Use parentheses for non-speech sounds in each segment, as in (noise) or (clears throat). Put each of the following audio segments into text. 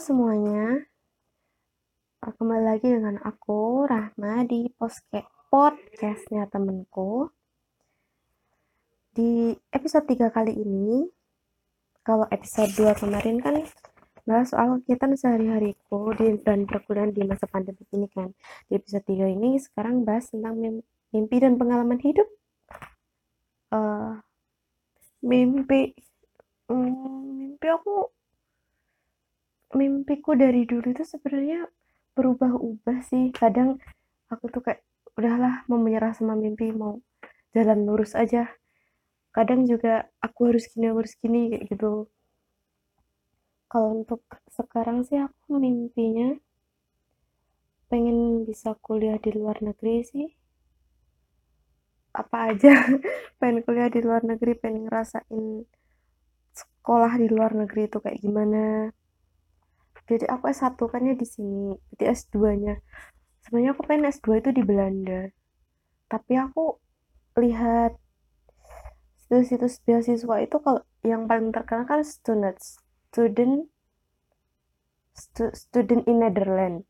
semuanya, kembali lagi dengan aku Rahma di podcastnya temenku. Di episode 3 kali ini, kalau episode 2 kemarin kan bahas soal kegiatan sehari-hariku di, dan perkuliahan di masa pandemi ini kan. Di episode 3 ini sekarang bahas tentang mimpi dan pengalaman hidup. Uh, mimpi, hmm, mimpi aku mimpiku dari dulu itu sebenarnya berubah-ubah sih. Kadang aku tuh kayak udahlah mau menyerah sama mimpi mau jalan lurus aja. Kadang juga aku harus gini harus gini kayak gitu. Kalau untuk sekarang sih aku mimpinya pengen bisa kuliah di luar negeri sih. Apa aja. (laughs) Pengen kuliah di luar negeri pengen ngerasain sekolah di luar negeri itu kayak gimana jadi aku S1 kan ya di sini jadi S2 nya sebenarnya aku pengen S2 itu di Belanda. Tapi aku lihat situs-situs beasiswa itu kalau yang paling terkenal kan student student student in Netherlands.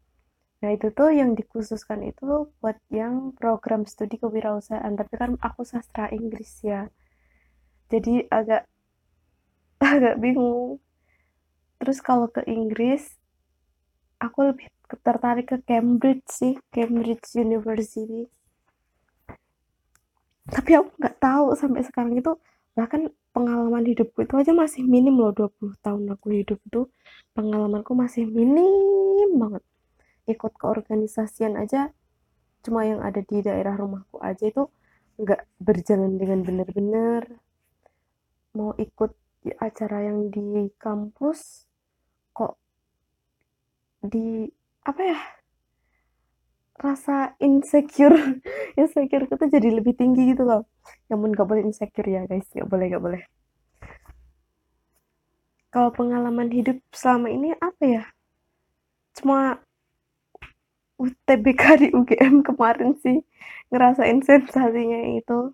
Nah itu tuh yang dikhususkan itu buat yang program studi kewirausahaan tapi kan aku sastra Inggris ya. Jadi agak (laughs) agak bingung terus kalau ke Inggris aku lebih tertarik ke Cambridge sih Cambridge University. Tapi aku nggak tahu sampai sekarang itu bahkan pengalaman hidupku itu aja masih minim loh 20 tahun aku hidup itu. Pengalamanku masih minim banget. Ikut keorganisasian aja cuma yang ada di daerah rumahku aja itu nggak berjalan dengan benar-benar. Mau ikut acara yang di kampus di apa ya rasa insecure (laughs) insecure itu jadi lebih tinggi gitu loh. Namun gak boleh insecure ya guys. Gak boleh gak boleh. Kalau pengalaman hidup selama ini apa ya? Cuma UTBK (laughs) di UGM kemarin sih ngerasain sensasinya itu.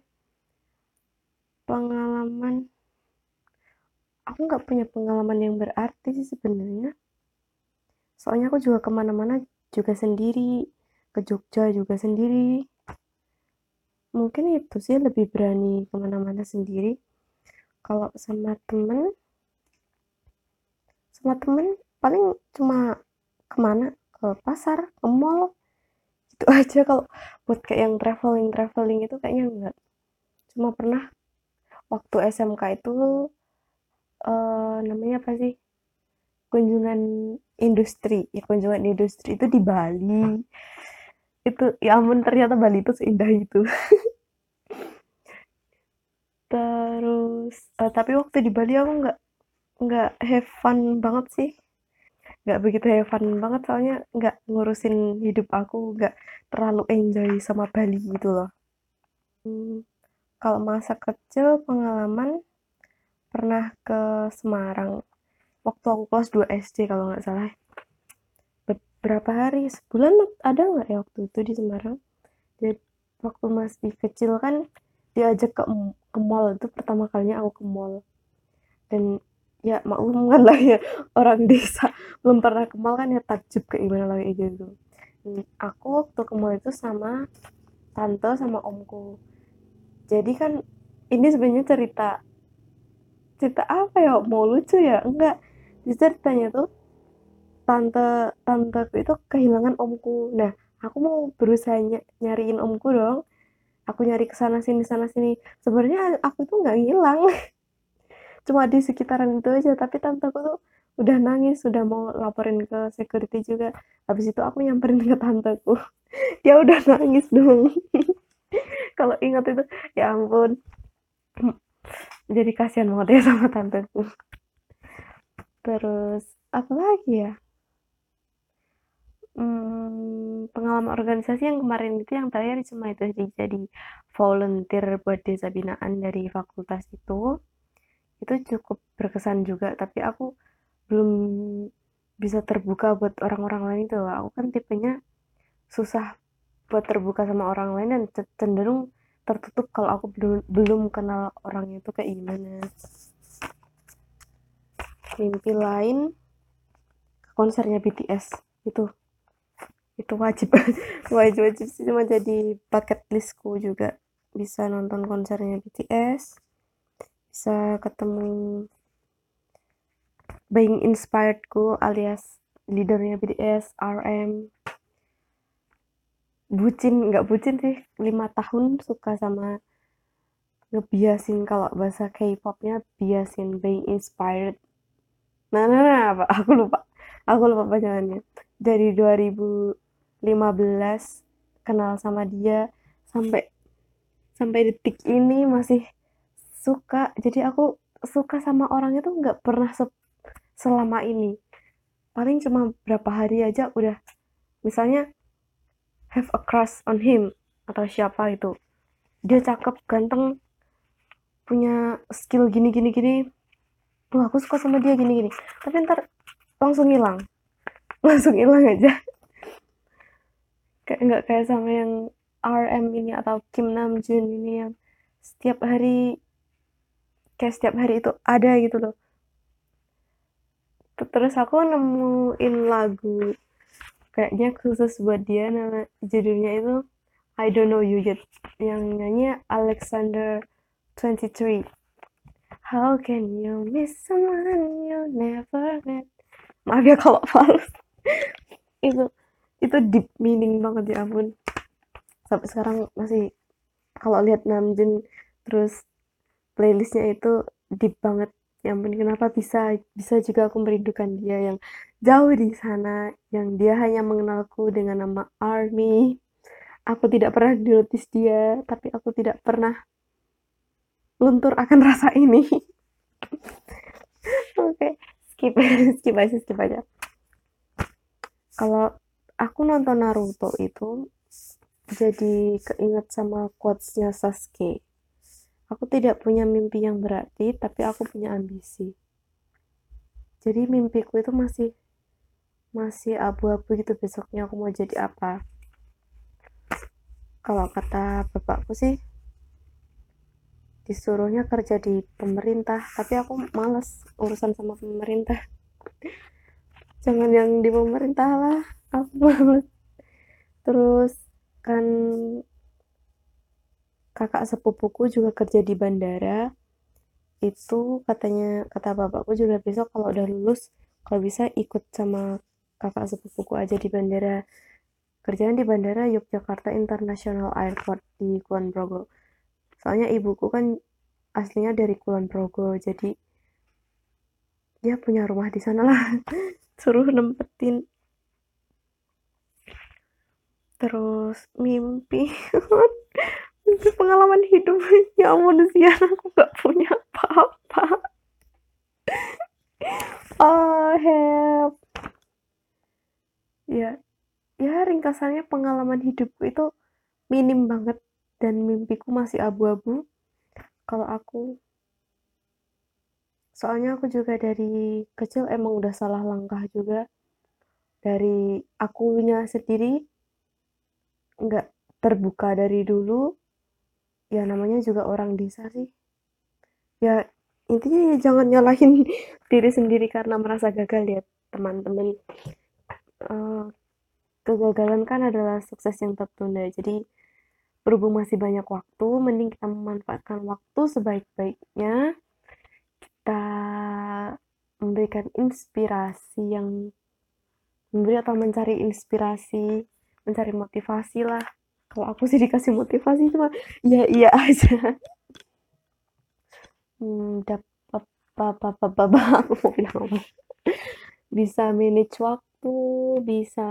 Pengalaman aku nggak punya pengalaman yang berarti sih sebenarnya soalnya aku juga ke mana-mana juga sendiri ke Jogja juga sendiri. Mungkin itu sih lebih berani ke mana-mana sendiri. Kalau sama temen sama temen paling cuma ke mana? Ke pasar ke mall itu (laughs) aja. Kalau buat kayak yang traveling traveling itu kayaknya enggak. Cuma pernah waktu SMK itu uh, namanya apa sih kunjungan industri ya kunjungan industri itu di Bali. Itu ya ampun ternyata Bali itu seindah itu. (laughs) Terus uh, tapi waktu di Bali aku nggak nggak have fun banget sih. Nggak begitu have fun banget soalnya nggak ngurusin hidup aku nggak terlalu enjoy sama Bali gitu loh. Hmm, kalau masa kecil pengalaman pernah ke Semarang waktu aku kelas 2 SD kalau nggak salah. Beberapa hari? Sebulan ada nggak ya waktu itu di Semarang? Jadi waktu masih kecil kan diajak ke ke mall itu pertama kalinya aku ke mall. Dan ya maklum kan lah ya orang desa belum pernah ke mall kan ya takjub kayak gimana lagi gitu. Dan aku waktu ke mall itu sama tante sama omku. Jadi kan ini sebenarnya cerita cerita apa ya? Mau lucu ya? Enggak di ceritanya tuh tante tante itu kehilangan omku. Nah aku mau berusaha ny nyariin omku dong. Aku nyari ke sana sini sana sini. Sebenarnya aku tuh nggak hilang (laughs) cuma di sekitaran itu aja. Tapi tanteku tuh udah nangis sudah mau laporin ke security juga. Habis itu aku nyamperin ke tanteku. (laughs) Dia udah nangis dong. (laughs) Kalau ingat itu ya ampun. (clears throat) Jadi kasihan banget ya sama tanteku terus apa lagi ya? Hmm, pengalaman organisasi yang kemarin itu yang terakhir cuma itu jadi, jadi volunteer buat desa binaan dari fakultas itu. Itu cukup berkesan juga tapi aku belum bisa terbuka buat orang-orang lain itu aku kan tipenya susah buat terbuka sama orang lain dan cenderung tertutup kalau aku belum belum kenal orang itu kayak gimana mimpi lain konsernya BTS itu itu wajib (laughs) wajib wajib sih. Cuma jadi bucket listku juga. Bisa nonton konsernya BTS bisa ketemu being inspiredku alias leadernya BTS RM bucin nggak bucin sih. Lima tahun suka sama ngebiasin kalau bahasa K-popnya biasin being inspired nah nah, nah apa? (laughs) Aku lupa. Aku lupa panjangannya dari 2015 kenal sama dia sampai sampai detik ini masih suka. Jadi aku suka sama orang itu nggak pernah se selama ini. Paling cuma berapa hari aja udah. Misalnya have a crush on him atau siapa itu dia cakep ganteng punya skill gini gini gini aku suka sama dia gini gini tapi ntar langsung hilang. (laughs) Langsung hilang aja. Kayak nggak kayak sama yang RM ini atau Kim Namjoon ini yang setiap hari kayak setiap hari itu ada gitu loh. Terus aku nemuin lagu kayaknya khusus buat dia nama judulnya itu I Don't Know You Yet yang nyanyi Alexander 23 How can you miss someone you never met? Maaf ya kalau (laughs) fals itu itu deep meaning banget ya ampun. Sampai sekarang masih kalau lihat Namjoon terus playlistnya itu deep banget. Ya ampun kenapa bisa bisa juga aku merindukan dia yang jauh di sana yang dia hanya mengenalku dengan nama Army. Aku tidak pernah dinotis dia tapi aku tidak pernah luntur akan rasa ini (laughs) oke okay. skip skip aja skip aja kalau aku nonton Naruto itu jadi keinget sama quotesnya Sasuke Aku tidak punya mimpi yang berarti, tapi aku punya ambisi. Jadi mimpiku itu masih masih abu-abu gitu besoknya aku mau jadi apa. Kalau kata bapakku sih disuruhnya kerja di pemerintah, tapi aku males urusan sama pemerintah. (laughs) Jangan yang di pemerintah lah, aku (laughs) males. Terus kan kakak sepupuku juga kerja di bandara itu katanya kata bapakku juga besok kalau udah lulus kalau bisa ikut sama kakak sepupuku aja di bandara kerjaan di bandara Yogyakarta International Airport di Kulon Progo soalnya ibuku kan aslinya dari Kulon Progo jadi dia punya rumah di sana lah. (laughs) Suruh nempetin. Terus mimpi. (laughs) Itu pengalaman hidup. (laughs) Ya sih aku gak punya apa-apa. Oh help. Ya ya ringkasannya pengalaman hidupku itu minim banget dan mimpiku masih abu-abu. Kalau aku soalnya aku juga dari kecil emang udah salah langkah juga. Dari akunya sendiri nggak terbuka dari dulu. Ya namanya juga orang desa sih. Ya intinya ya jangan nyalahin (laughs) diri sendiri karena merasa gagal ya teman-teman. Uh, kegagalan kan adalah sukses yang tertunda. Jadi berhubung masih banyak waktu mending kita memanfaatkan waktu sebaik-baiknya. Kita memberikan inspirasi yang memberi atau mencari inspirasi mencari motivasi lah. Kalau aku sih dikasih motivasi cuma ya iya aja. Hmm, dapat apa apa apa aku mau bilang apa? Bisa manage waktu bisa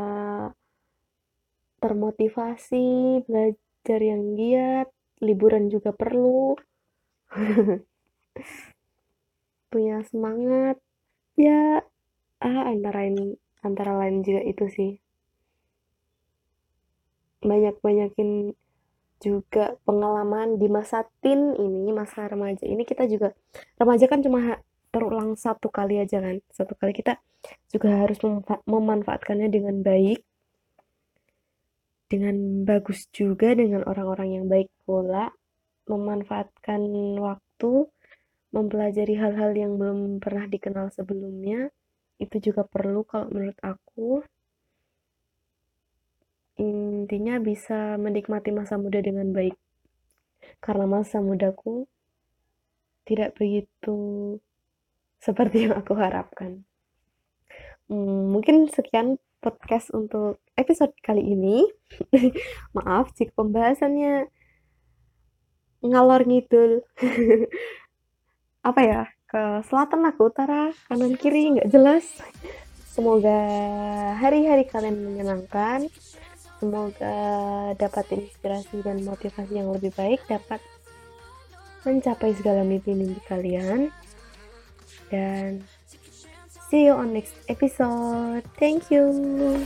termotivasi belajar yang giat liburan juga perlu (laughs) punya semangat ya ah antara ini antara lain juga itu sih banyak-banyakin juga pengalaman di masa teen ini, masa remaja ini kita juga remaja kan cuma terulang satu kali aja kan. Satu kali kita juga harus memanfaatkannya dengan baik. Dengan bagus juga dengan orang-orang yang baik pula, memanfaatkan waktu, mempelajari hal-hal yang belum pernah dikenal sebelumnya, itu juga perlu kalau menurut aku. Intinya bisa menikmati masa muda dengan baik. Karena masa mudaku tidak begitu seperti yang aku harapkan. Hmm, mungkin sekian podcast untuk episode kali ini. (laughs) Maaf jika pembahasannya ngalor ngidul. (laughs) Apa ya ke selatan aku utara kanan kiri nggak jelas. Semoga hari-hari kalian menyenangkan. Semoga dapat inspirasi dan motivasi yang lebih baik dapat mencapai segala mimpi-mimpi kalian. Dan see you on next episode. Thank you